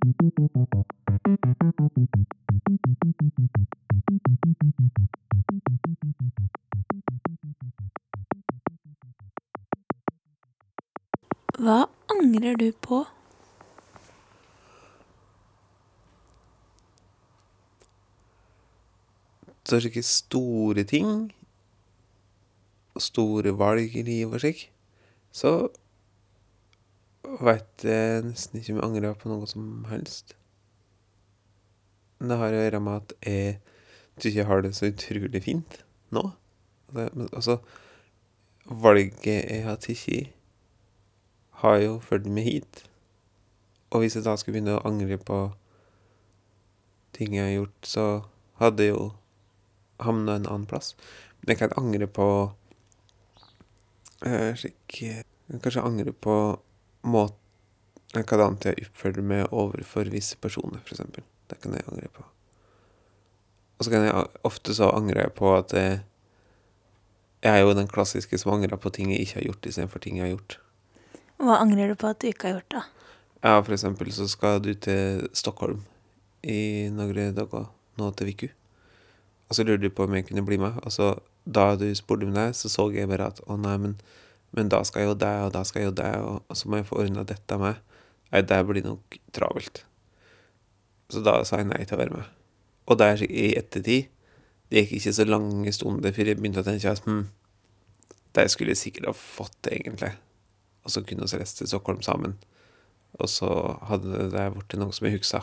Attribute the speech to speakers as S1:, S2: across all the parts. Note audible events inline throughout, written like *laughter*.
S1: Hva angrer du på?
S2: Det ikke store ting, og store valg i livet og slik, så veit jeg nesten ikke om jeg angrer på noe som helst. Det har å gjøre med at jeg syns jeg har det så utrolig fint nå. Altså, valget jeg har tatt, har jo ført meg hit. Og hvis jeg da skulle begynne å angre på ting jeg har gjort, så hadde jeg jo havna en annen plass. Men jeg kan angre på eh, slik kan kanskje angre på måten annet jeg oppfører meg overfor visse personer, eksempel. Det kan jeg angre på. Og så kan jeg ofte så angrer jeg på at jeg, jeg er jo den klassiske som angrer på ting jeg ikke har gjort, istedenfor ting jeg har gjort.
S1: Hva angrer du på at du ikke har gjort, da?
S2: Ja, for eksempel så skal du til Stockholm i noen dager nå til Viku. Og så lurer du på om jeg kunne bli med. Og så da du spurte om det, så så jeg bare at å nei, men, men da skal jeg jo det, og da skal jeg jo det, og, så må jeg få ordna dette med. Nei, det blir nok travelt. Så da sa jeg nei til å være med. Og det er i ettertid. Det gikk ikke så lange stunder før jeg begynte å tenke at hm, det skulle jeg sikkert ha fått egentlig. Og så kunne vi reist til Stockholm sammen. Og så hadde det blitt noe som jeg huska.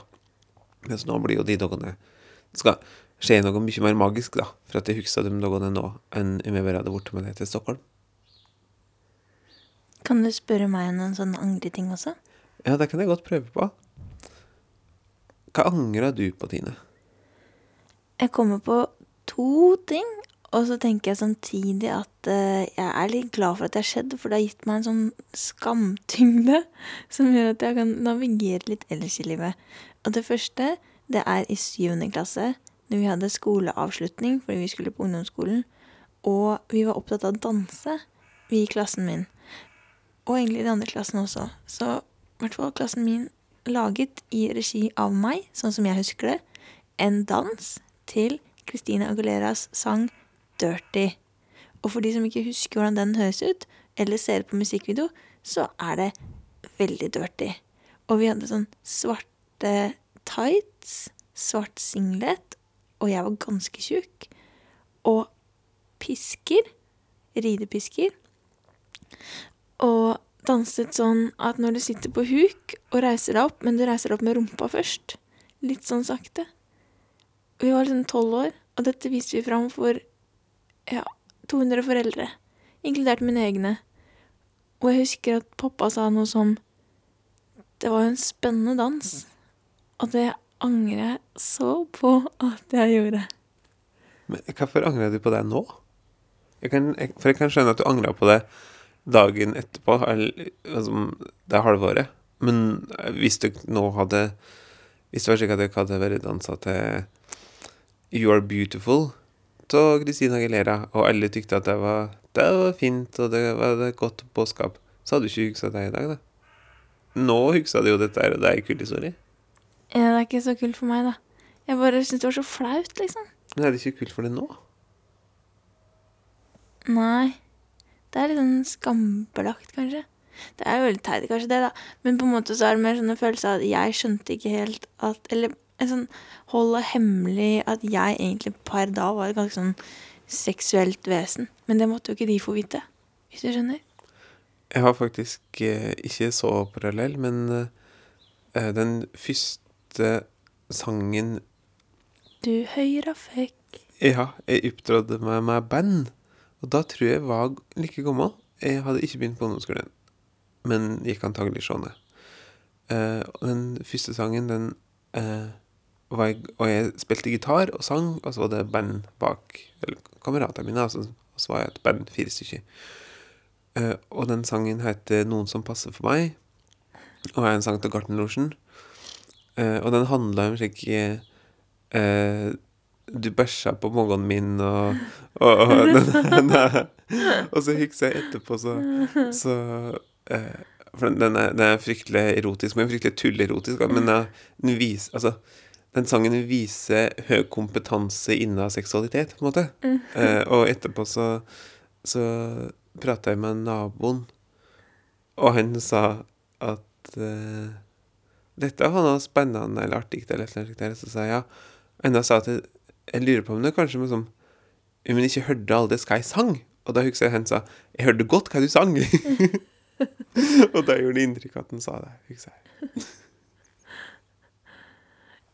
S2: Mens nå blir jo de dagene Det skal skje noe mye mer magisk, da, for at jeg husker de dagene nå, enn om jeg bare hadde blitt med deg til Stockholm.
S1: Kan du spørre meg om noen sånne angreting også?
S2: Ja, det kan jeg godt prøve på. Hva angrer du på, Tine?
S1: Jeg kommer på to ting, og så tenker jeg samtidig at eh, jeg er litt glad for at det har skjedd, for det har gitt meg en sånn skamtyngde *laughs* som gjør at jeg kan navigere litt ellers i livet. Og det første, det er i syvende klasse, når vi hadde skoleavslutning fordi vi skulle på ungdomsskolen, og vi var opptatt av å danse, vi i klassen min. Og egentlig i den andre klassen også. Så i hvert fall klassen min laget i regi av meg, sånn som jeg husker det, en dans til Christina Aguleras sang 'Dirty'. Og for de som ikke husker hvordan den høres ut, eller ser på musikkvideo, så er det veldig dirty. Og vi hadde sånn svarte tights, svart singlet, og jeg var ganske tjukk. Og pisker, ridepisker. Og danset sånn at når du sitter på huk og reiser deg opp, men du reiser deg opp med rumpa først, litt sånn sakte. Vi var liksom tolv år, og dette viste vi fram for ja, 200 foreldre, inkludert mine egne. Og jeg husker at pappa sa noe som Det var jo en spennende dans, og det angrer jeg så på at jeg gjorde.
S2: Men hvorfor angrer du på det nå? Jeg kan, jeg, for jeg kan skjønne at du angrer på det dagen etterpå, altså, det halvåret. Men hvis du nå hadde Hvis det var slik at jeg hadde vært dansa til You Are Beautiful av Christina Aguilera, og alle tykte at det var, det var fint, og det var et godt budskap, så hadde du ikke huska det i dag, da. Nå husker du jo dette her, og det er en kul historie.
S1: Ja, det er ikke så kult for meg, da. Jeg bare syntes det var så flaut, liksom.
S2: Men er det ikke kult for deg nå?
S1: Nei. Det er litt sånn skambelagt, kanskje. Det er jo veldig teit, kanskje det, da. Men på en måte så er det mer sånn en følelse av at jeg skjønte ikke helt at Eller en sånn holde hemmelig at jeg egentlig per da var et ganske sånn seksuelt vesen. Men det måtte jo ikke de få vite, hvis du skjønner.
S2: Jeg har faktisk eh, ikke så parallell, men eh, den første sangen
S1: Du høyra fikk
S2: Ja, jeg opptrådte med, med band, og da tror jeg var like gammel. Jeg hadde ikke begynt på ungdomsskolen, men gikk antagelig sånn. Uh, den første sangen, den uh, var jeg, Og jeg spilte gitar og sang, og så var det band bak Eller kameratene mine, altså, og så var jeg et band, fire stykker. Uh, og den sangen heter 'Noen som passer for meg', og er en sang til Gartnerlosjen. Uh, og den handla om slik eh, Du bæsja på magen min, og, og, og, ne, ne. og så husker jeg etterpå, så, så eh, For den, den, er, den, er, fryktelig erotisk, men fryktelig tullerotisk. Men den viser Altså, den sangen viser høy kompetanse innen seksualitet, på en måte. Eh, og etterpå så, så prata jeg med naboen, og han sa at eh, dette var noe spennende eller artig, eller noe slikt. Så sa jeg ja. Enda sa jeg, jeg lurer på om det kanskje var sånn hun ikke hørte alle hva jeg sang. Og da husker jeg han sa 'Jeg hørte godt hva du sang'. *laughs* og da gjorde det inntrykk at han sa det. husker Jeg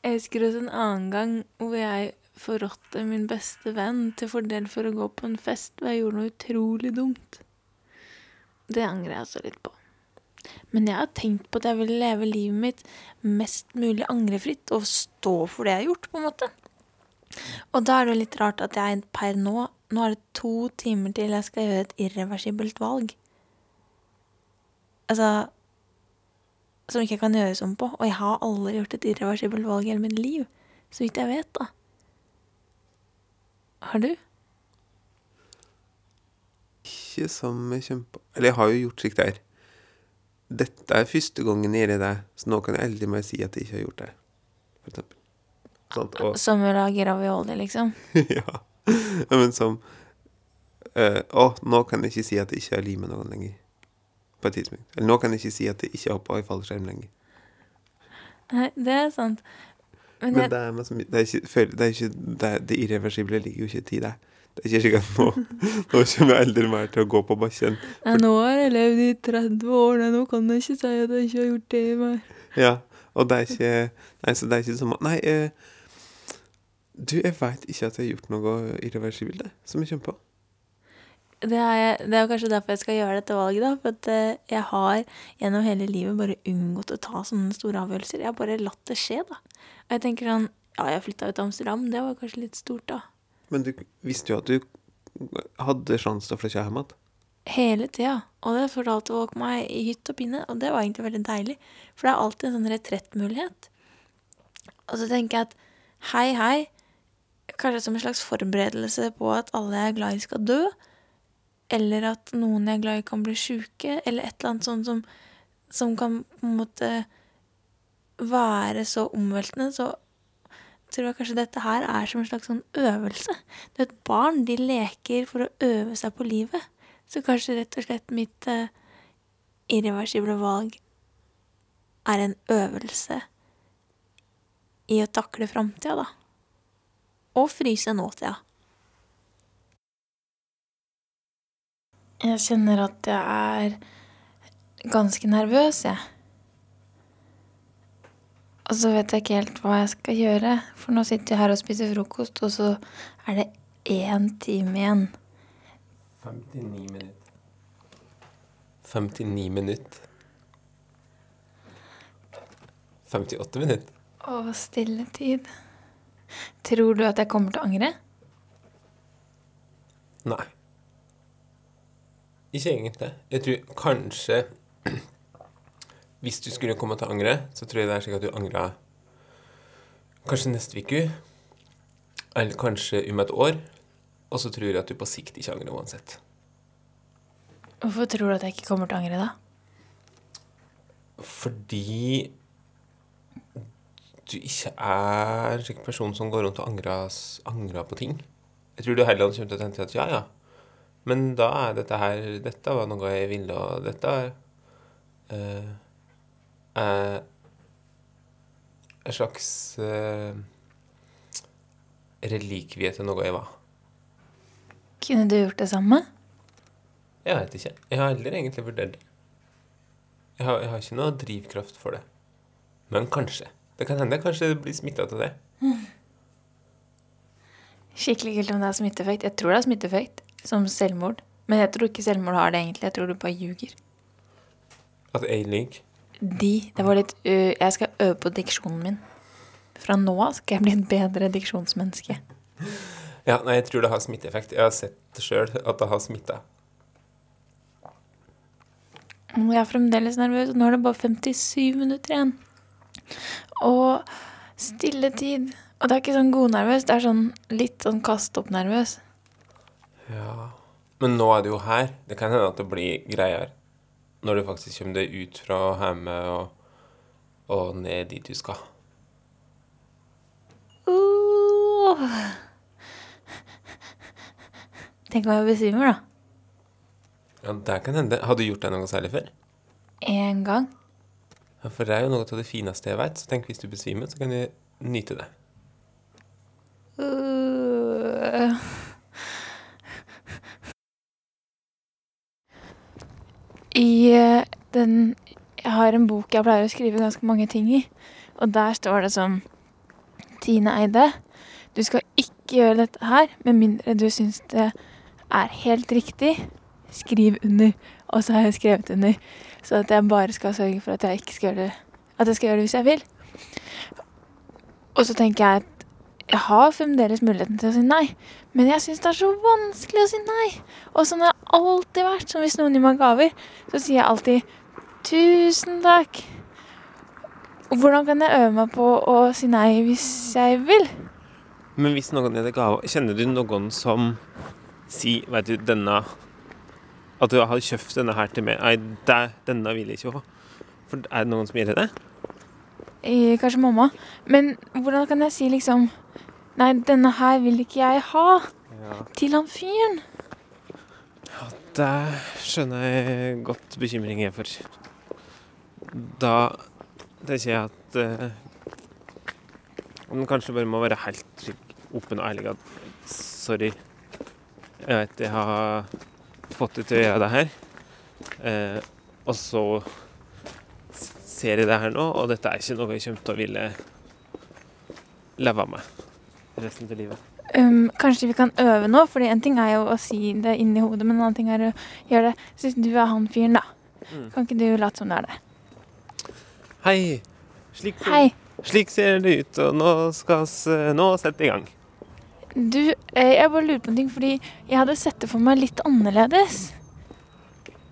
S1: Jeg husker også en annen gang hvor jeg forrådte min beste venn til fordel for å gå på en fest hvor jeg gjorde noe utrolig dumt. Det angrer jeg også litt på. Men jeg har tenkt på at jeg vil leve livet mitt mest mulig angrefritt og stå for det jeg har gjort, på en måte. Og da er det litt rart at jeg per nå Nå er det to timer til jeg skal gjøre et irreversibelt valg. Altså Som ikke kan gjøres om på. Og jeg har aldri gjort et irreversibelt valg i hele mitt liv. Så vidt jeg vet, da. Har du?
S2: Ikke som jeg kjemper Eller jeg har jo gjort slikt der. Dette er første gangen jeg gjør det, så nå kan jeg aldri meg si at jeg ikke har gjort det. For eksempel.
S1: Sånt, og, *laughs* som å lage ravioli, liksom? *laughs*
S2: ja. Men som uh, Å, nå kan jeg ikke si at jeg ikke har med noen lenger. På et tidspunkt. Eller nå kan jeg ikke si at jeg ikke hopper i fallskjerm lenger.
S1: Nei, det er sant.
S2: Men, Men det, er, det, er ikke, det, er ikke, det, det irreversible ligger jo ikke i det. Det er ikke slik at nå, *laughs* nå kommer jeg aldri mer til å gå på bakken.
S1: Nei, nå har jeg levd i 30 år, nei, nå kan jeg ikke si at jeg ikke har gjort det mer.
S2: Ja, og det er ikke Nei, så det er ikke som Nei, eh, du, jeg veit ikke at jeg har gjort noe irreversibelt, som jeg kommer på.
S1: Det er, jeg, det er kanskje derfor jeg skal gjøre dette valget, da. For at eh, jeg har gjennom hele livet bare unngått å ta sånne store avgjørelser. Jeg har bare latt det skje, da. Og jeg tenker sånn Ja, jeg flytta ut til Amsterdam, det var kanskje litt stort, da.
S2: Men du visste jo at du hadde sjanse til å flytte hjem igjen.
S1: Hele tida. Og det fortalte folk meg i hytt og pinne, og det var egentlig veldig deilig. For det er alltid en sånn retrettmulighet. Og så tenker jeg at hei, hei, kanskje som en slags forberedelse på at alle jeg er glad i, skal dø. Eller at noen jeg er glad i, kan bli sjuke. Eller et eller annet sånt som, som kan på en måte være så omveltende. Så tror jeg kanskje dette her er som en slags sånn øvelse. Du vet, barn, de leker for å øve seg på livet. Så kanskje rett og slett mitt uh, irreversible valg er en øvelse i å takle framtida, da. Og fryse nåtida. Jeg kjenner at jeg er ganske nervøs, jeg. Og så vet jeg ikke helt hva jeg skal gjøre, for nå sitter jeg her og spiser frokost, og så er det én time igjen.
S2: 59 minutter. 59 minutter. 58 minutter.
S1: Å, stilletid. Tror du at jeg kommer til å angre?
S2: Nei. Ikke egentlig. Jeg tror kanskje hvis du skulle komme til å angre, så tror jeg det er slik at du angrer kanskje neste uke. Eller kanskje om et år. Og så tror jeg at du på sikt ikke angrer uansett.
S1: Hvorfor tror du at jeg ikke kommer til å angre, da?
S2: Fordi du ikke er en slik person som går rundt og angrer, angrer på ting. Jeg tror du heller kommer til å tenke at ja, ja, men da er dette her Dette var noe jeg ville, og dette er uh, uh, en slags uh, relikvie til noe jeg var.
S1: Kunne du gjort det samme?
S2: Jeg vet ikke. Jeg har heller egentlig vurdert det. Jeg har, jeg har, ikke noe drivkraft for det. Men kanskje. Det kan hende kanskje det blir smitta av det. Mm. *laughs*
S1: Skikkelig kult om det er smitteeffekt. Jeg tror det er smitteeffekt, som selvmord. Men jeg tror ikke selvmord har det egentlig. Jeg tror du bare ljuger.
S2: At jeg lyver?
S1: De. Det var litt uh, Jeg skal øve på diksjonen min. Fra nå av skal jeg bli et bedre diksjonsmenneske. *laughs*
S3: Ja, nei, jeg tror det har smitteeffekt. Jeg har sett sjøl at det har smitta.
S1: Og Jeg er fremdeles nervøs, og nå er det bare 57 minutter igjen. Og stille tid. Og det er ikke sånn godnervøs, det er sånn litt sånn kast opp-nervøs.
S3: Ja. Men nå er det jo her. Det kan hende at det blir greier Når du faktisk kommer deg ut fra hjemme og, og ned dit du skal.
S1: Uh. Tenk om jeg besvimer, da.
S3: Ja, det kan hende. Har du gjort det noe særlig før?
S1: En gang.
S3: Ja, for det er jo noe av det fineste jeg vet. Så tenk hvis du besvimer, så kan du nyte det.
S1: Uh. I eh, den Jeg har en bok jeg pleier å skrive ganske mange ting i. Og der står det sånn Tine Eide, du skal ikke gjøre dette her med mindre du syns det er helt riktig. Skriv under. Og så har jeg skrevet under. Så at jeg bare skal sørge for at jeg ikke skal gjøre det At jeg skal gjøre det hvis jeg vil. Og så tenker jeg at jeg har fremdeles muligheten til å si nei, men jeg syns det er så vanskelig å si nei. Og sånn har det alltid vært. Som hvis noen gir meg gaver, så sier jeg alltid 'tusen takk'. Hvordan kan jeg øve meg på å si nei hvis jeg vil?
S3: Men hvis noen gir deg gave, kjenner du noen som sier Vet du, denne At du har kjøpt denne her til meg. Nei, det, denne vil jeg ikke ha. For er det noen som gjør det?
S1: Eh, kanskje mamma. Men hvordan kan jeg si liksom Nei, denne her vil ikke jeg ha.
S3: Ja.
S1: Til han fyren.
S3: Ja, Det skjønner jeg godt bekymring er for. Da tenker jeg at eh, man kanskje bare må være helt åpen og ærlig at sorry, jeg vet jeg har fått det til å gjøre det her, eh, og så ser jeg det her nå, og dette er ikke noe jeg kommer til å ville leve med resten av livet.
S1: Um, kanskje vi kan øve nå, fordi en ting er jo å si det inni hodet, men en annen ting er å gjøre det. Så du er han fyren, da.
S3: Mm.
S1: Kan ikke du late som du er det?
S3: Hei! Slik,
S1: Hei.
S3: slik ser det ut, og nå skal vi nå sette i gang.
S1: Du, eh, jeg bare lurer på en ting, fordi jeg hadde sett det for meg litt annerledes.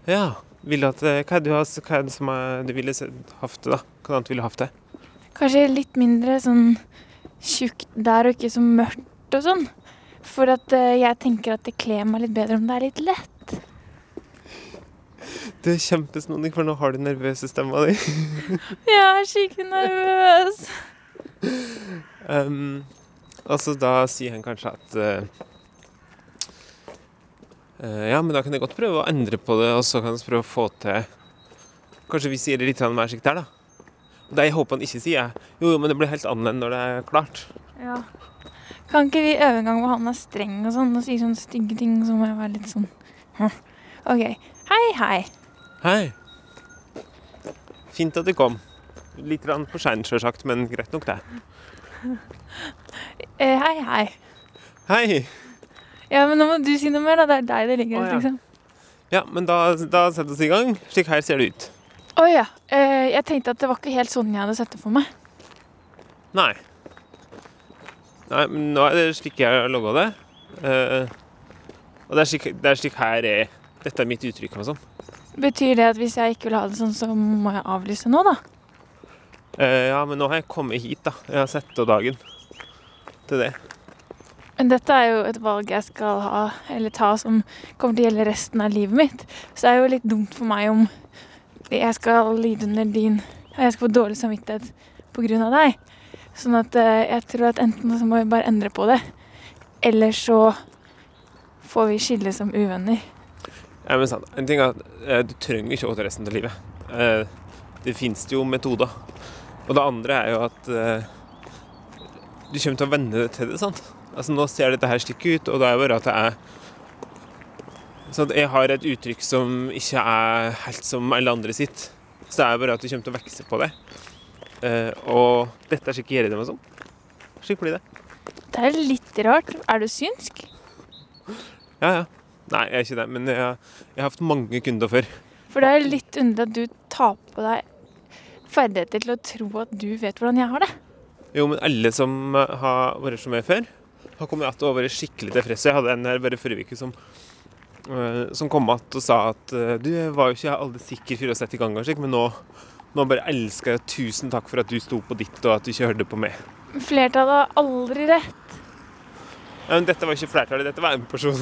S3: Ja. Vil du at, eh, hva er det, du har, hva er det som er, du ville hatt det, da? Hva annet ville du hatt det?
S1: Kanskje litt mindre sånn tjukt der og ikke så mørkt og sånn. For at eh, jeg tenker at det kler meg litt bedre om det er litt lett. *laughs*
S3: Det er kjempesnodig, for nå har du nervøse stemma di. *laughs*
S1: Jeg er skikkelig nervøs. *laughs*
S3: Um, altså, da sier han kanskje at uh, Ja, men da kan jeg godt prøve å endre på det, og så kan vi prøve å få til Kanskje vi sier det litt mer slik der, da. Og Det jeg håper han ikke sier, er jo, jo, men det blir helt annerledes når det er klart.
S1: Ja. Kan ikke vi øve en gang hvor han er streng og sånn, og sier sånne stygge ting, så må jeg være litt sånn. OK. Hei, hei.
S3: Hei. Fint at du kom. Litt for seint, sjølsagt, men greit nok, det. *laughs*
S1: Eh, hei, hei.
S3: Hei.
S1: Ja, men nå må du si noe mer, da. Det er deg det ligger
S3: Å, ja.
S1: liksom.
S3: Ja, men da, da setter vi oss i gang. Slik her ser det ut.
S1: Å ja. Eh, jeg tenkte at det var ikke helt sånn jeg hadde sett det for meg.
S3: Nei. Nei, men nå er det slik jeg har logga det. Eh, og det er slik, det er slik her er Dette er mitt uttrykk og sånn.
S1: Betyr det at hvis jeg ikke vil ha det sånn, så må jeg avlyse nå, da?
S3: Eh, ja, men nå har jeg kommet hit, da. Jeg har sett det dagen til det.
S1: Men dette er jo et valg jeg skal ha, eller ta, som kommer til å gjelde resten av livet mitt. Så det er jo litt dumt for meg om jeg skal lide under din Jeg skal få dårlig samvittighet av deg. Sånn at eh, jeg tror at enten så må vi bare endre på det, eller så får vi skille som uvenner.
S3: Ja, men sant. En ting er at eh, du trenger ikke å til resten av livet. Eh, det fins jo metoder. Og det andre er jo at du kommer til å venne deg til det. sant? Altså Nå ser dette her slik ut, og det er jo bare at det er sånn Jeg har et uttrykk som ikke er helt som alle andre sitt. Så det er bare at du kommer til å vokse på det. Uh, og dette er slik jeg gjør det med sånn. Slik blir det.
S1: Det er litt rart. Er du synsk?
S3: Ja, ja. Nei, jeg er ikke det, men jeg, jeg har hatt mange kunder før.
S1: For det er litt underlig at du tar på deg ferdigheter til å tro at du vet hvordan jeg har det.
S3: Jo, men alle som har vært så med før, har kommet igjen og vært skikkelig tilfredse. Jeg hadde en her bare forrige uke som, eh, som kom igjen og sa at eh, du var jo ikke aldri sikker for å sette i gang, men nå, nå bare elsker jeg tusen takk for at du sto på ditt og at du ikke hørte på meg.
S1: Flertallet har aldri rett.
S3: Ja, men dette var ikke flertallet, dette var en person. *laughs*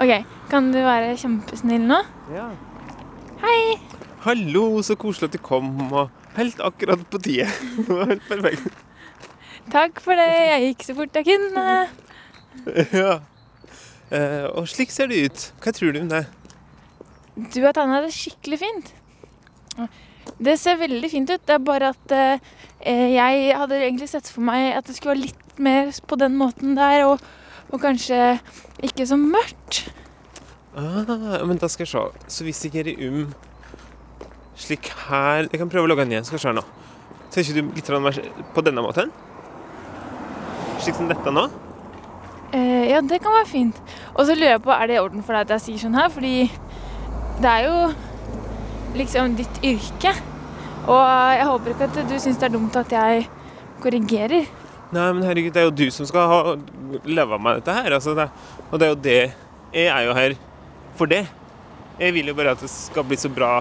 S1: OK, kan du være kjempesnill nå?
S3: Ja.
S1: Hei!
S3: Hallo, så koselig at du kom, og helt akkurat på tide. Det var helt perfekt.
S1: Takk for det. Jeg gikk så fort jeg kunne.
S3: Ja. Eh, og slik ser det ut. Hva tror du om det?
S1: Du har tegna det skikkelig fint. Det ser veldig fint ut. Det er bare at eh, jeg hadde egentlig sett for meg at det skulle være litt mer på den måten der, og, og kanskje ikke så mørkt.
S3: Ah, men da skal jeg se. Så hvis jeg er det om slik her Jeg kan prøve å logge den igjen. Skal vi se nå. Tenker du litt mer på denne måten? Slik som dette nå?
S1: Eh, ja, det kan være fint. Og så lurer jeg på, er det i orden for deg at jeg sier sånn her? Fordi det er jo liksom ditt yrke. Og jeg håper ikke at du syns det er dumt at jeg korrigerer.
S3: Nei, men herregud, det er jo du som skal ha leve med dette her. Altså, det, og det er jo det Jeg er jo her for det. Jeg vil jo bare at det skal bli så bra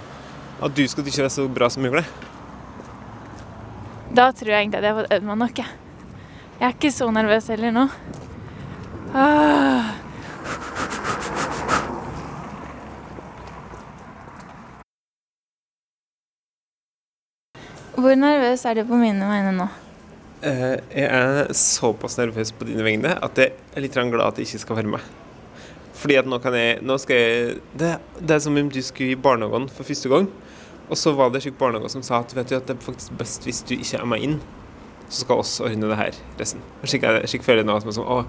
S3: At du skal ikke være så bra som mulig.
S1: Da tror jeg egentlig at jeg har fått øvd meg nok. Jeg. jeg er ikke så nervøs heller nå. Ah. Hvor nervøs er du på mine vegne nå?
S3: Eh, jeg er såpass nervøs på dine vegne at jeg er litt glad at jeg ikke skal være med. Fordi at nå kan jeg Nå skal jeg Det, det er som om du skulle i barnehagen for første gang. Og så var det en slik barnehage som sa at vet du at det er faktisk best hvis du ikke er med inn. Så skal oss ordne det her resten. Og Slik, er det- slik føler jeg nå. Som er sånn, å,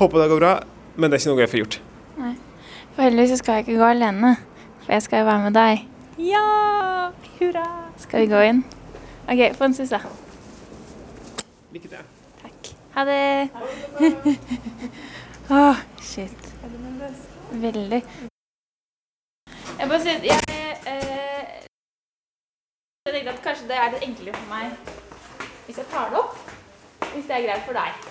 S3: håper det går bra, men det er ikke noe jeg får gjort. Nei.
S1: For heldigvis så skal jeg ikke gå alene. For jeg skal jo være med deg.
S3: Ja! Hurra!
S1: Skal vi gå inn? OK, få en suss, da.
S3: Lykke til.
S1: Takk. Ha det. *laughs* Åh, shit. Veldig. Jeg bare sier jeg, eh, jeg tenkte at kanskje det er litt enklere for meg hvis jeg tar det opp. Hvis det er greit for deg.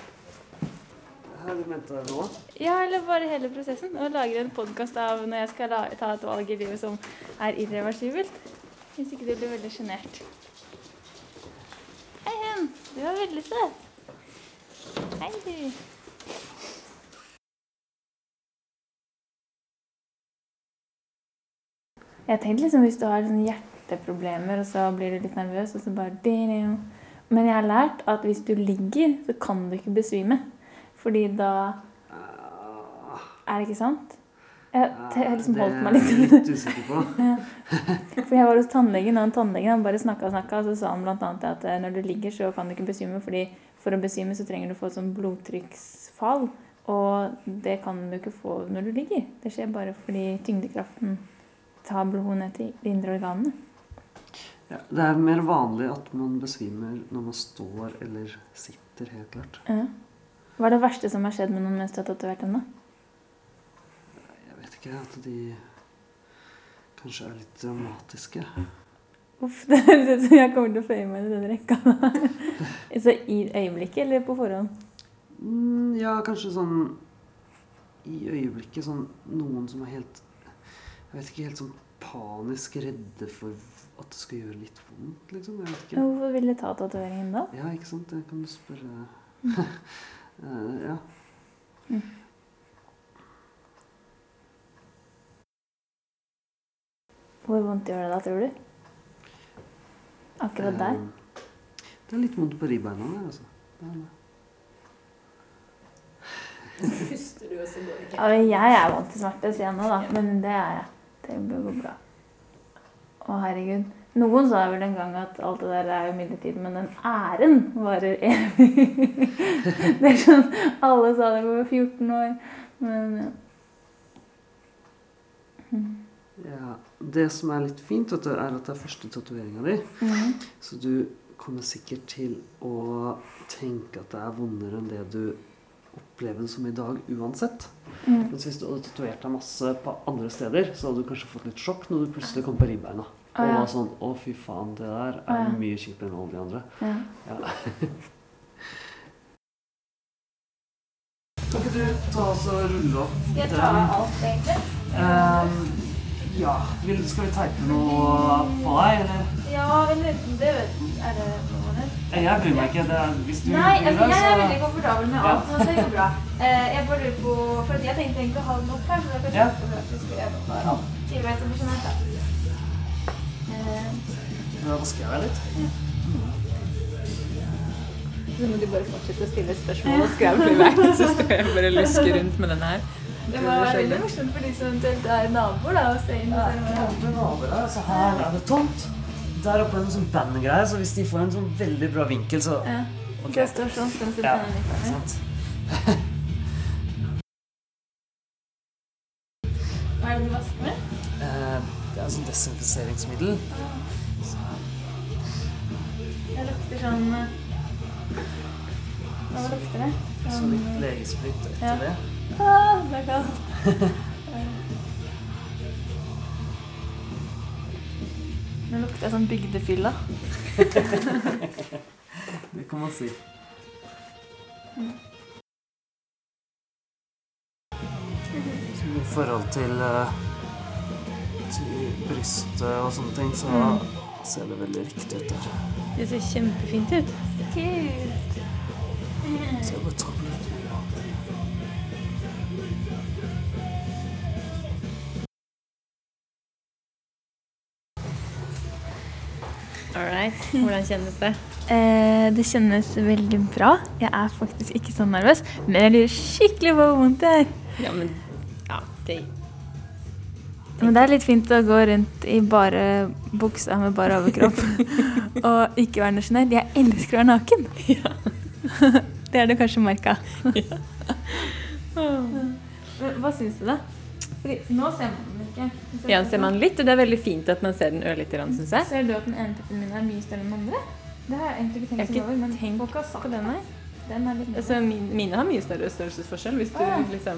S4: Hva du mente det nå?
S1: Ja, eller bare hele prosessen. Å lage en podkast av når jeg skal ta et valg i livet som er irreversibelt. Hvis ikke du blir veldig sjenert. Hei, hen. Du er veldig søt. Hei, du. Jeg tenkte liksom hvis du har sånn hjerteproblemer, og så blir du litt nervøs, og så bare. Men jeg har lært at hvis du ligger, så kan du ikke besvime. Fordi da Er det ikke sant? Jeg jeg har liksom holdt meg litt
S4: Det er jeg litt usikker på. *laughs*
S1: For jeg var hos tannlegen, og tannlegen han bare snakka og snakka, og så sa han blant annet at eh, når du ligger, så kan du ikke besvime, fordi for å besvime så trenger du å få et sånn blodtrykksfall. Og det kan du ikke få når du ligger. Det skjer bare fordi tyngdekraften tar blodet ned til de indre organene.
S4: Ja, det er mer vanlig at man besvimer når man står eller sitter, helt klart.
S1: Ja. Hva er det verste som har skjedd med noen mens du har tatovert dem, da?
S4: Jeg vet ikke at de kanskje er litt dramatiske.
S1: Uff, *laughs* det høres ut som jeg kommer til å føye meg i den rekka. *laughs* så i øyeblikket, eller på forhånd?
S4: Mm, ja, kanskje sånn i øyeblikket sånn noen som er helt Jeg vet ikke, helt sånn panisk redde for at det skal gjøre litt vondt, liksom. Jeg vet ikke.
S1: Hvorfor vil du ta tatoveringen da?
S4: Ja, ikke sant? Det kan du spørre uh, *laughs* Ja.
S1: Hvor vondt gjør det da, tror du? Akkurat der?
S4: Eh, Det er litt vondt på ribbeina der, altså. Det er det.
S1: Ja, jeg er vant til smerte, sier jeg nå, da. Men det er jeg. Det går bra. Å, herregud. Noen sa vel en gang at alt det der er jo midlertidig, men den æren varer evig. *laughs* det er sånn Alle sa det på 14 år. Men ja.
S4: Ja, Det som er litt fint, du, er at det er første tatoveringa di.
S1: Mm.
S4: Så du kommer sikkert til å tenke at det er vondere enn det du opplever det som i dag uansett.
S1: Mm.
S4: Mens hvis du hadde tatovert deg masse på andre steder, så hadde du kanskje fått litt sjokk når du plutselig kom på ribbeina.
S1: Å,
S4: ah,
S1: ja.
S4: var sånn Å, fy faen, det der
S1: er
S4: er
S1: ja.
S4: mye kjipere enn alle de andre.
S1: Ja.
S4: Ja. *laughs* Kan ikke du ta oss og rulle opp
S1: Skal jeg
S4: tar
S1: ta av alt, egentlig?
S4: Um, ja. Skal vi teipe noe på deg, eller?
S1: Ja, eller det vet Er det
S4: Jeg bryr meg ikke. Det er, hvis du
S1: Nei,
S4: bryr
S1: altså,
S4: deg,
S1: jeg er veldig komfortabel med alt, så det går bra. Eh, jeg bare lurer på For jeg tenkte egentlig å ha den opp her, så det er
S4: Ja.
S1: kanskje gjøre. Ja. At sånn her, da? Eh,
S4: vasker jeg deg litt.
S5: Så må du bare fortsette å stille spørsmål og skravle i vei, *laughs* så skal jeg bare luske rundt med den her.
S1: det må være veldig morsomt for de som eventuelt er naboer, da, å se inn.
S4: Ja, jeg naboer så her er det tomt. Der oppe er det sånn bandgreie, så hvis de får en sånn veldig bra vinkel, så
S1: Ja.
S4: Ok.
S1: Det står sånn,
S4: Ja,
S1: den her.
S4: sant. *laughs*
S1: Hva er det du vasker med?
S4: Eh, Det er sånn desinfiseringsmiddel.
S1: Det lukter sånn eh, Hva lukter det?
S4: Så litt legesprit etter
S1: Ja.
S4: det.
S1: Ah, det er kaldt. *laughs* Nå lukter sånn bygdefylla. *laughs*
S4: Det kan man si. I forhold til, eh, til brystet og sånne ting, så ser det veldig riktig ut der.
S5: Det ser kjempefint ut.
S1: Kult.
S4: Så jeg bare tar på litt.
S5: Right. Hvordan kjennes det?
S1: Eh, det kjennes veldig bra. Jeg er faktisk ikke så nervøs, men jeg lurer skikkelig på hvor vondt det er.
S5: Ja, men ja, det
S1: Men det er litt fint å gå rundt i bare buksa med bare overkropp *laughs* og ikke være nasjonell. Jeg elsker å være naken. *laughs* *laughs* det er du kanskje merka. Hva syns du, da? Fordi nå ser den ikke.
S5: Ja, ser man litt, og det er veldig fint at man ser den ørlite grann, syns jeg.
S1: Ser du at den ene puppen min er mye større enn den andre? Det har jeg egentlig ikke tenkt så over, men
S5: tenkt
S1: folk har sagt
S5: på den, nei.
S1: Den er litt
S5: Altså, min, mine har mye større størrelsesforskjell, hvis, du,
S1: Ah.
S5: liksom,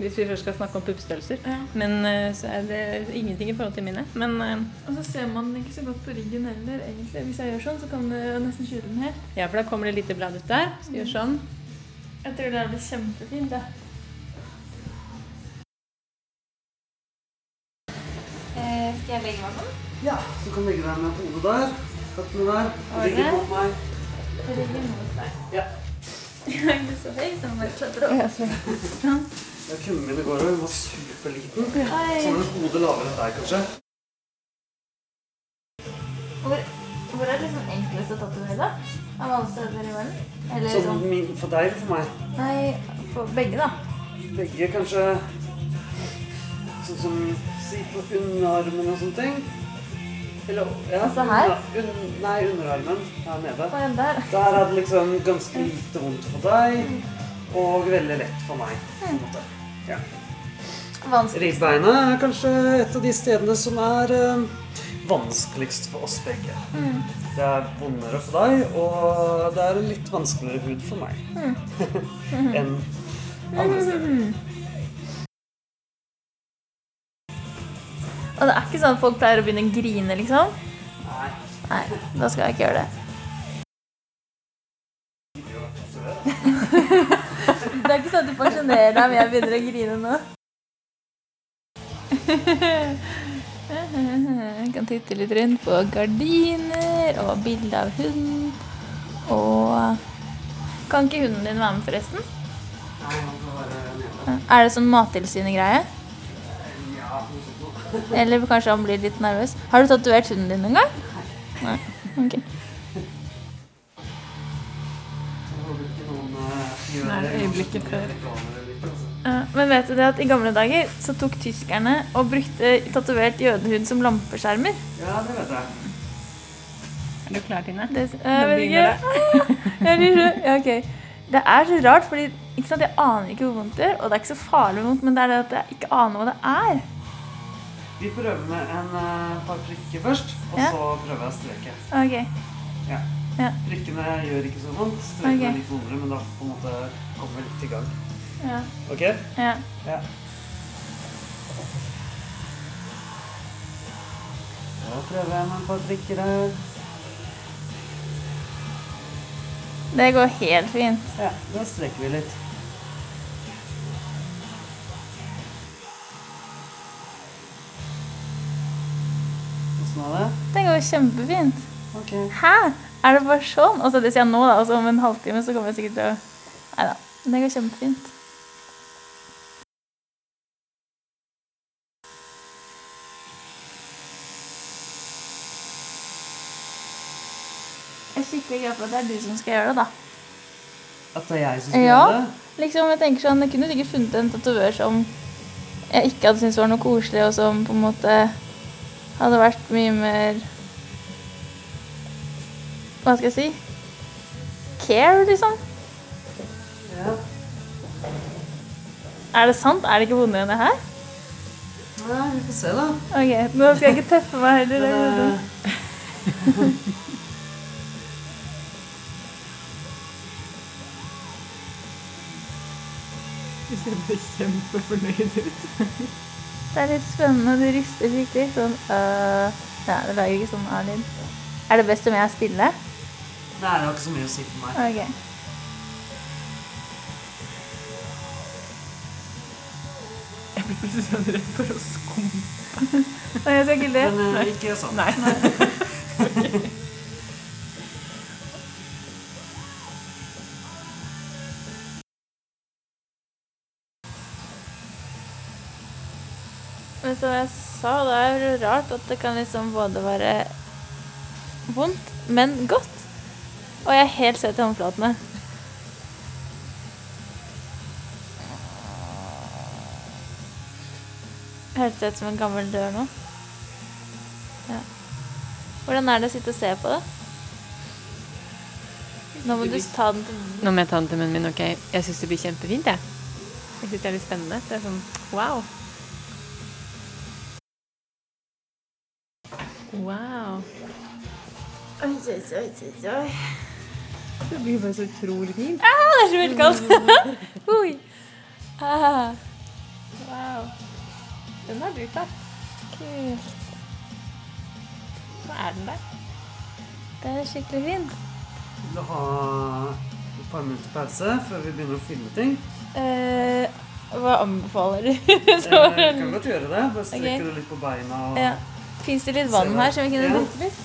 S5: hvis vi først skal snakke om puppestørrelser.
S1: Ja.
S5: Men eh, så er det ingenting i forhold til mine. Men eh,
S1: Og så ser man den ikke så godt på ryggen heller, egentlig. Hvis jeg gjør sånn, så kan du nesten skjule den helt.
S5: ja, for da kommer det lite blad ut der. Så gjør sånn.
S1: Jeg tror det blir kjempefint, det. Eh, skal jeg legge meg sånn?
S4: Ja, du kan legge deg med hodet der. Føttene der.
S1: Og
S4: Ligge mot meg.
S1: Jeg mot deg.
S4: Ja. *laughs*
S1: Jeg er ikke så høy, så jeg må bare klatre opp.
S4: Ja, Kunden min i går hun var superliten. Så var hun hodet lavere enn deg, kanskje.
S1: Hvor, hvor er det liksom enklest å tatovere, da? Av alle steder i verden? Eller
S4: Sånn
S1: sånn
S4: min- for deg eller for meg?
S1: Nei, for begge, da.
S4: Begge kanskje Sånn som si på underarmen og sånne ting. Eller ja,
S1: Altså her?
S4: Un, nei, underarmen. Her nede.
S1: Er der?
S4: Der er det liksom ganske lite vondt for deg, og veldig lett for meg. på en måte. Ja. Ribbeinet er kanskje et av de stedene som er eh, vanskeligst for oss begge. Det er vondere for deg, og det er en litt vanskeligere hud for meg *laughs* enn andre steder.
S1: Og det er ikke sånn at folk pleier å begynne å grine, liksom?
S4: Nei.
S1: Nei, da skal jeg ikke gjøre det. *laughs* det er ikke sånn at du pensjonerer deg, men jeg begynner å grine nå. *laughs* Jeg kan titte litt rundt på gardiner og bilde av hund. Og Kan ikke hunden din være med, forresten? Er det sånn Mattilsynet-greie? Eller kanskje han blir litt nervøs? Har du tatovert hunden din noen gang? Nei. Ok.
S5: Nei, øyeblikket før.
S1: men vet du det at i gamle dager så tok tyskerne og brukte tatovert jødehud som lampeskjermer?
S4: Ja, det vet jeg.
S5: Er du klar, Tine?
S1: Det, jeg vet ikke. *laughs* Ja, ok. Det er så rart, fordi jeg aner ikke hvor vondt det gjør, og det er ikke så farlig vondt, men det er det at jeg ikke aner hva det er.
S4: Vi prøver med en uh, par prikker først, og
S1: Ja.
S4: så prøver jeg å streke.
S1: Ok.
S4: Ja.
S1: Ja.
S4: Prikkene gjør ikke så vondt, streken
S1: okay.
S4: er litt vondere, men da på en måte kommer vi litt i gang.
S1: Ja.
S4: Ok?
S1: ja.
S4: Ja. Da prøver jeg med en par prikker her.
S1: Det går helt fint.
S4: Ja, da strekker vi litt. Åssen av det?
S1: Det går kjempefint.
S4: Okay.
S1: Hæ? Er det bare sånn? Og så det sier jeg nå, da. Og så om en halvtime så kommer jeg sikkert til å Nei da. Det går kjempefint. Jeg er skikkelig glad for at det er du som skal gjøre det, da.
S4: At det er jeg som skal
S1: Ja.
S4: gjøre det?
S1: Liksom, jeg tenker sånn, Jeg kunne sikkert funnet en tatovør som jeg ikke hadde syntes var noe koselig, og som på en måte hadde vært mye mer Hva skal jeg si? Care, liksom.
S4: Ja.
S1: Er det sant? Er det ikke vondere enn det her?
S4: Nei, vi får se, da.
S1: Ok, Nå skal jeg ikke tøffe meg heller. det er
S4: Men,
S5: Du *laughs* ser kjempefornøyd ut.
S1: Det er litt spennende. Du rister skikkelig. Sånn øh. Ja, det lager ikke sånn A-lyd. Er det best om jeg er stille?
S4: Nei, det har ikke så mye å si for meg.
S1: Ok.
S5: Jeg blir plutselig sånn redd for å skumpe. *laughs*
S1: Nei, jeg skal ikke le.
S4: Men eh, ikke sånn.
S5: Nei. *laughs* *laughs*
S1: Men som jeg sa, det er jo rart at det kan liksom både være vondt, men godt. Og jeg er helt søt i håndflatene. Hørtes ut som en gammel dør nå. Ja. Hvordan er det å sitte og se på det? Nå må du ta den til
S5: Nå må jeg ta den til munnen min, ok? Jeg syns det blir kjempefint, jeg. Jeg syns det er litt spennende. Det er sånn wow. Wow.
S1: Oi, oi, oi, oi.
S5: Det blir bare så utrolig fint.
S1: Ah, det er så veldig kaldt. *laughs* Oi. Ah.
S5: Wow. Den har du tatt.
S1: Kult.
S5: Nå er den der?
S1: Det er skikkelig fint.
S4: Vil du ha et par minutter pause før vi begynner å filme ting?
S1: Eh, hva anbefaler du? *laughs*
S4: Eh,
S1: Så,
S4: Jeg kan godt gjøre det. Bare strekke
S1: okay.
S4: det litt på beina. Og...
S1: ja. Fins det litt vann her som vi kunne
S4: Ja.
S1: litt?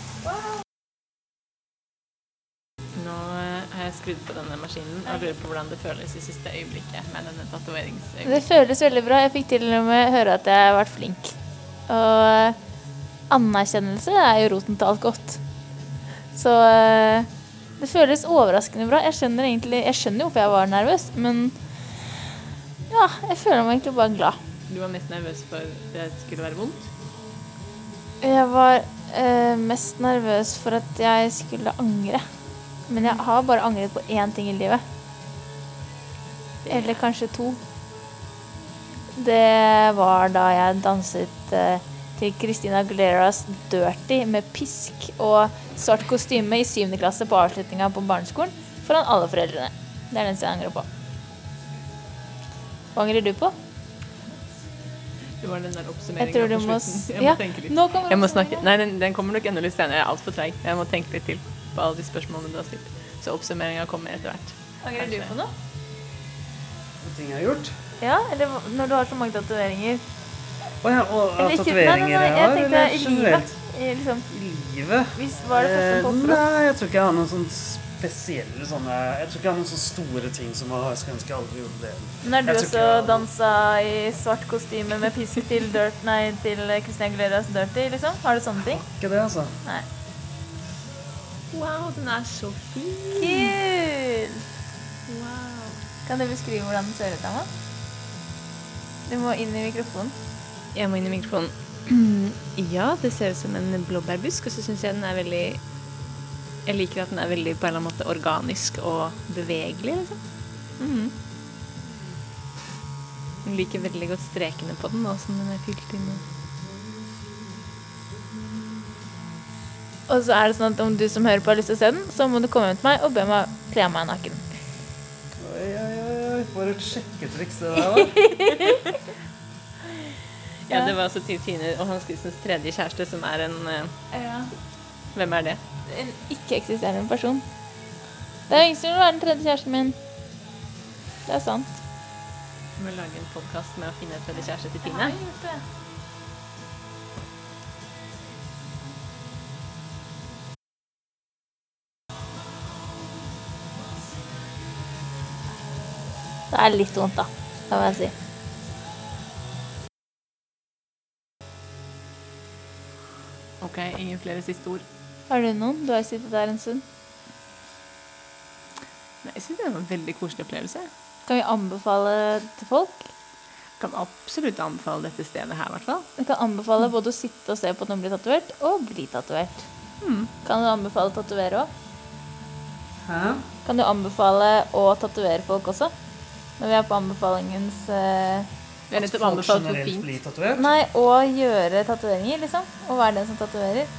S5: Nå har jeg skrudd på denne maskinen og lurer på hvordan det føles i siste øyeblikket med denne
S1: Det føles veldig bra. Jeg fikk til og med høre at jeg har vært flink. Og anerkjennelse er jo roten til alt godt. Så eh, det føles overraskende bra. Jeg skjønner egentlig Jeg skjønner jo hvorfor jeg var nervøs, men ja, jeg føler meg egentlig bare glad.
S5: Du var mest nervøs for det skulle være vondt?
S1: Jeg var eh, mest nervøs for at jeg skulle angre. Men jeg har bare angret på én ting i livet. Eller kanskje to. Det var da jeg danset eh, til Christina Aguileras 'Dirty' med pisk og svart kostyme i syvende klasse på avslutninga på barneskolen foran alle foreldrene. Det er den jeg angrer på. Hva angrer du på?
S5: Det var den der oppsummeringen på slutten. Jeg må
S1: ja,
S5: tenke litt.
S1: Nå kommer
S5: Jeg må snakke. Nei, den, den kommer nok enda litt senere. Jeg er altfor treig. Jeg må tenke litt til på alle de spørsmålene du har stilt. Så oppsummeringa kommer etter hvert.
S1: Angrer du på noe?
S4: Og ting jeg har gjort.
S1: Ja, eller når du har så mange tatoveringer.
S4: Å ja, og
S1: Eller
S4: tatoveringer jeg
S1: jeg
S4: har,
S1: tenkte
S4: eller generelt?
S1: I, liksom,
S4: I livet?
S1: hvis hva er det første
S4: Eh,
S1: som popper opp?
S4: Nei, jeg tror ikke jeg har noen sånn spesielle sånne Jeg tror ikke det har noen så store ting som å, jeg skulle ønske jeg aldri gjorde det.
S1: Når du også
S4: ikke jeg-
S1: dansa i svart kostyme med pisk til Dirt, nei, til Christian Gleras Dirty, liksom? Har du sånne ting?
S4: Ikke det, altså.
S1: Nei.
S5: Wow, den er så fin.
S1: Kul!
S5: Wow.
S1: Kan du beskrive hvordan den ser ut, Amma? Du må inn i mikrofonen.
S5: Jeg må inn i mikrofonen. *clears throat* Ja, det ser ut som en blåbærbusk, og så syns jeg den er veldig Jeg liker at den er veldig på en eller annen måte organisk og bevegelig, liksom. Mhm. Jeg liker veldig godt strekene på den, nå som den er fylt inn med
S1: Og så er det sånn at om du som hører på har lyst til å se den, så må du komme hjem til meg og be meg kle av meg naken.
S4: Oi, oi, oi, for et sjekketriks det der var. *laughs*
S5: Ja, det var altså Tine og Hans Christens tredje kjæreste, som er en uh,
S1: Ja.
S5: Hvem er det?
S1: En ikke-eksisterende person. Det er ingen som være den tredje kjæresten min. Det er sant.
S5: Du må lage en podkast med å finne tredje kjæreste til Tine.
S1: det. Det er litt vondt, da, kan jeg si.
S5: Ok, ingen flere siste ord.
S1: Har du noen? Du har jo sittet der en stund.
S5: Nei, jeg syns det var en veldig koselig opplevelse.
S1: Kan vi anbefale til folk?
S5: Kan absolutt anbefale dette stedet her, i hvert fall.
S1: Vi kan anbefale både å sitte og se på at noen blir tatovert, og bli tatovert. Kan du anbefale å tatovere òg?
S4: Hæ?
S1: Kan du anbefale å tatovere folk også? Når vi er på anbefalingens eh,
S5: Vi har nettopp anbefalt hvor fint.
S1: Nei, å gjøre tatoveringer, liksom. Og være den som tatoverer.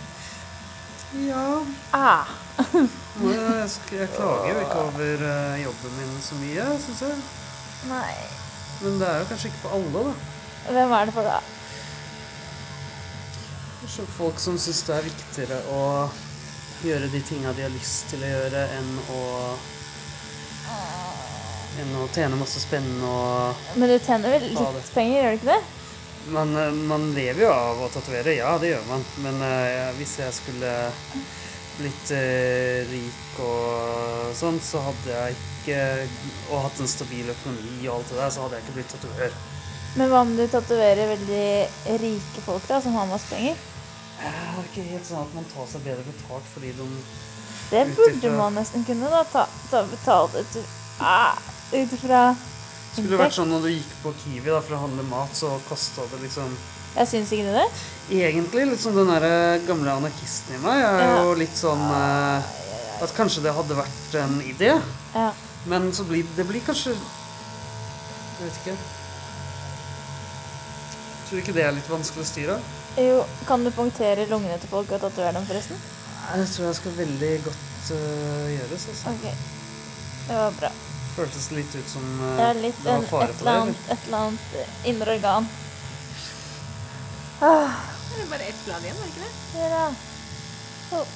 S4: Ja.
S1: Ah. *laughs*
S4: Jeg, jeg, klager jo ikke over eh, jobben min så mye, syns jeg.
S1: Nei.
S4: Men det er jo kanskje ikke for alle, da.
S1: Hvem er det for, da?
S4: Kanskje folk som syns det er viktigere å gjøre de tinga de har lyst til å gjøre, enn å enn å tjene masse spennende og
S1: Men du tjener vel litt penger, gjør du ikke det?
S4: Man, eh, man lever jo av å tatovere, ja, det gjør man. Men eh, hvis jeg skulle blitt uh, rik og sånn, så hadde jeg ikke Og hatt en stabil økonomi og alt det der, så hadde jeg ikke blitt tatoverer.
S1: Men hva om du tatoverer veldig rike folk, da, som har masse penger?
S4: Det er ikke helt sånn at man tar seg bedre betalt fordi de
S1: Det burde
S4: utifra...
S1: man nesten kunne, da. Ta, ta betalt ut ah, ut ifra
S4: Skulle det vært sånn når du gikk på Kiwi da, for å handle mat, så kosta det liksom
S1: Jeg syns ikke det.
S4: Egentlig litt sånn den der gamle anarkisten i meg er jo litt sånn eh, At kanskje det hadde vært en idé,
S1: Ja.
S4: men så blir det blir kanskje Jeg vet ikke. Tror du ikke det er litt vanskelig å styre?
S1: Jo, kan du punktere lungene til folk og tatovere dem, forresten?
S4: Nei, Det tror jeg skal veldig godt uh, gjøres. Altså.
S1: Ok. Det var bra.
S4: Føltes litt ut som uh,
S1: Det er litt
S4: det var
S1: en,
S4: fare
S1: et
S4: for
S1: eller
S4: det. eller?
S1: annet, et eller annet eh, indre organ. Ah,
S5: Det er bare ett blad igjen, er det ikke det?
S1: det. Oh.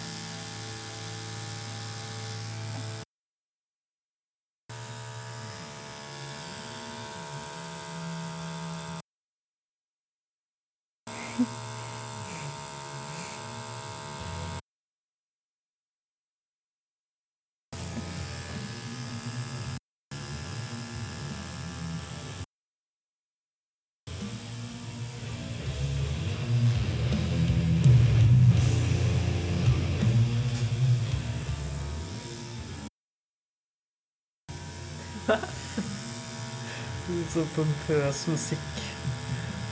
S4: Litt *laughs* sånn pompøs musikk.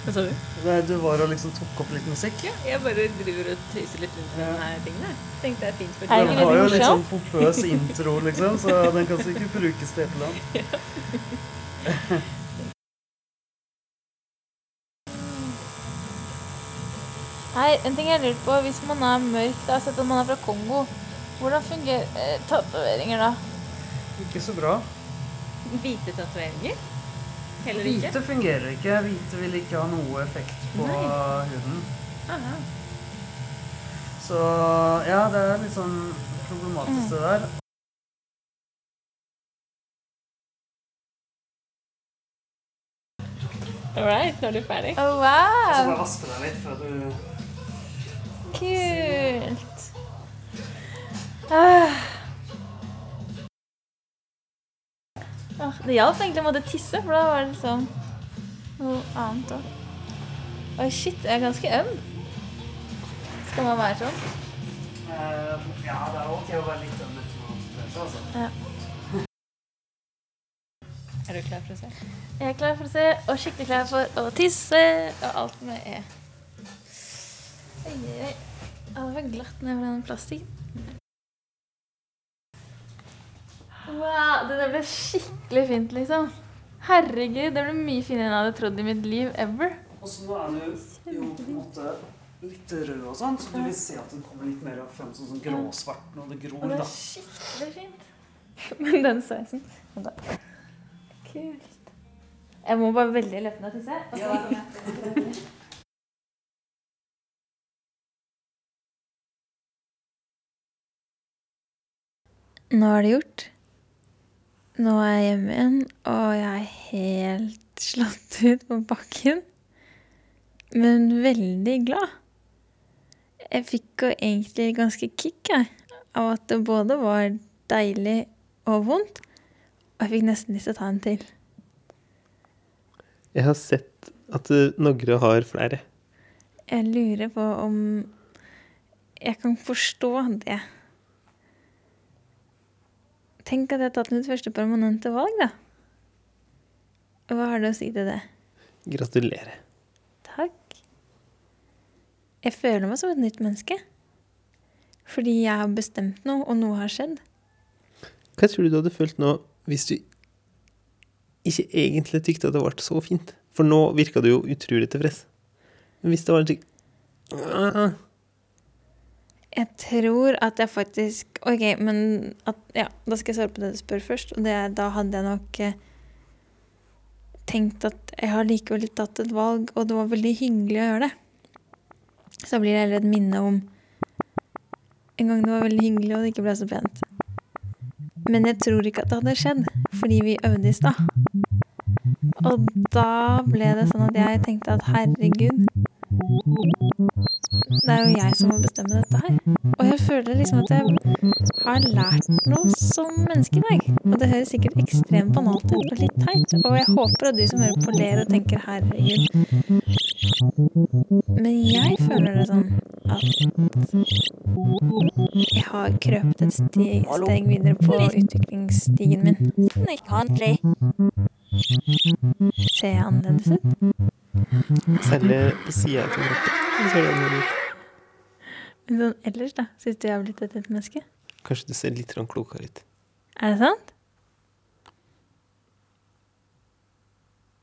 S5: Hva sa du?
S4: Nei, Du var og liksom tok opp litt musikk.
S5: Ja, jeg bare driver og tøyser litt rundt med
S4: Ja.
S5: denne tingen. jeg. Tenkte det er fint for
S4: Den har jo
S1: litt
S4: sånn pompøs *laughs* intro, liksom, så den kan sikkert brukes til et eller annet.
S1: Nei, en ting jeg lurer på, hvis man er mørk, da, sett om man er fra Kongo, hvordan fungerer eh, tatoveringer da?
S4: Ikke så bra.
S5: Hvite tatoveringer? Heller ikke?
S4: Hvite fungerer ikke. Hvite vil ikke ha noe effekt på
S5: Nei.
S4: huden.
S5: Aha.
S4: Så ja, det er litt sånn problematisk det der.
S5: All right, nå er du ferdig.
S1: Oh, wow!
S4: bare vaske deg litt før du
S1: Kult. Ah. Det hjalp egentlig å måtte tisse, for da var det liksom noe annet òg. Oi, shit, jeg er ganske øm. Skal man være sånn?
S4: Uh, Ja, det er ok å være litt øm etter altså.
S5: Er du klar for å se?
S1: Jeg er klar for å se, og skikkelig klar for å tisse, og alt med E. Oi, oi, oi. Det var glatt ned fra den plastikken. Wow, det der ble skikkelig fint, liksom. Herregud, det ble mye finere enn jeg hadde trodd i mitt liv ever.
S4: Og så nå er du jo på en måte litt rød og sånn, så du vil se at den kommer litt mer frem sånn som sånn gråsvart når det gror, da.
S1: Og det er skikkelig fint. *laughs* Men den sveisen Kult. Jeg må bare veldig løpende tisse. Og så. Altså, nå er det gjort. Nå er jeg hjemme igjen, og jeg er helt slått ut på bakken. Men veldig glad. Jeg fikk jo egentlig ganske kick jeg, av at det både var deilig og vondt. Og jeg fikk nesten lyst til å ta en til.
S2: Jeg har sett at Nogre har flere.
S1: Jeg lurer på om jeg kan forstå det. Tenk at jeg har tatt mitt første permanente valg, da. Hva har du å si til det?
S2: Gratulerer.
S1: Takk. Jeg føler meg som et nytt menneske. Fordi jeg har bestemt noe, og noe har skjedd.
S2: Hva tror du du hadde følt nå hvis du ikke egentlig tykte at det ble så fint? For nå virka du jo utrolig tilfreds. Men hvis det var en
S1: Jeg tror at jeg faktisk OK, men at, ja, da skal jeg svare på det du spør først. Og det, da hadde jeg nok eh, tenkt at jeg har likevel tatt et valg, og det var veldig hyggelig å gjøre det. Så blir det heller et minne om en gang det var veldig hyggelig, og det ikke ble så pent. Men jeg tror ikke at det hadde skjedd, fordi vi øvde i stad. Og da ble det sånn at jeg tenkte at herregud, det er jo jeg som må bestemme dette her. Og jeg føler liksom at jeg har lært noe som menneske i dag. Og det høres sikkert ekstremt banalt ut og litt teit. Og jeg håper at du som hører på, ler og tenker 'herregud'. Men jeg føler det sånn at jeg har krøpet et steg, steg videre på utviklingsstigen min.
S6: Snikhandlig.
S1: Ser jeg annerledes ut?
S2: Særlig på sida av ut.
S1: Men sånn ellers, da? Syns du jeg har blitt et menneske?
S2: Kanskje du ser litt klokere ut.
S1: Er det sant?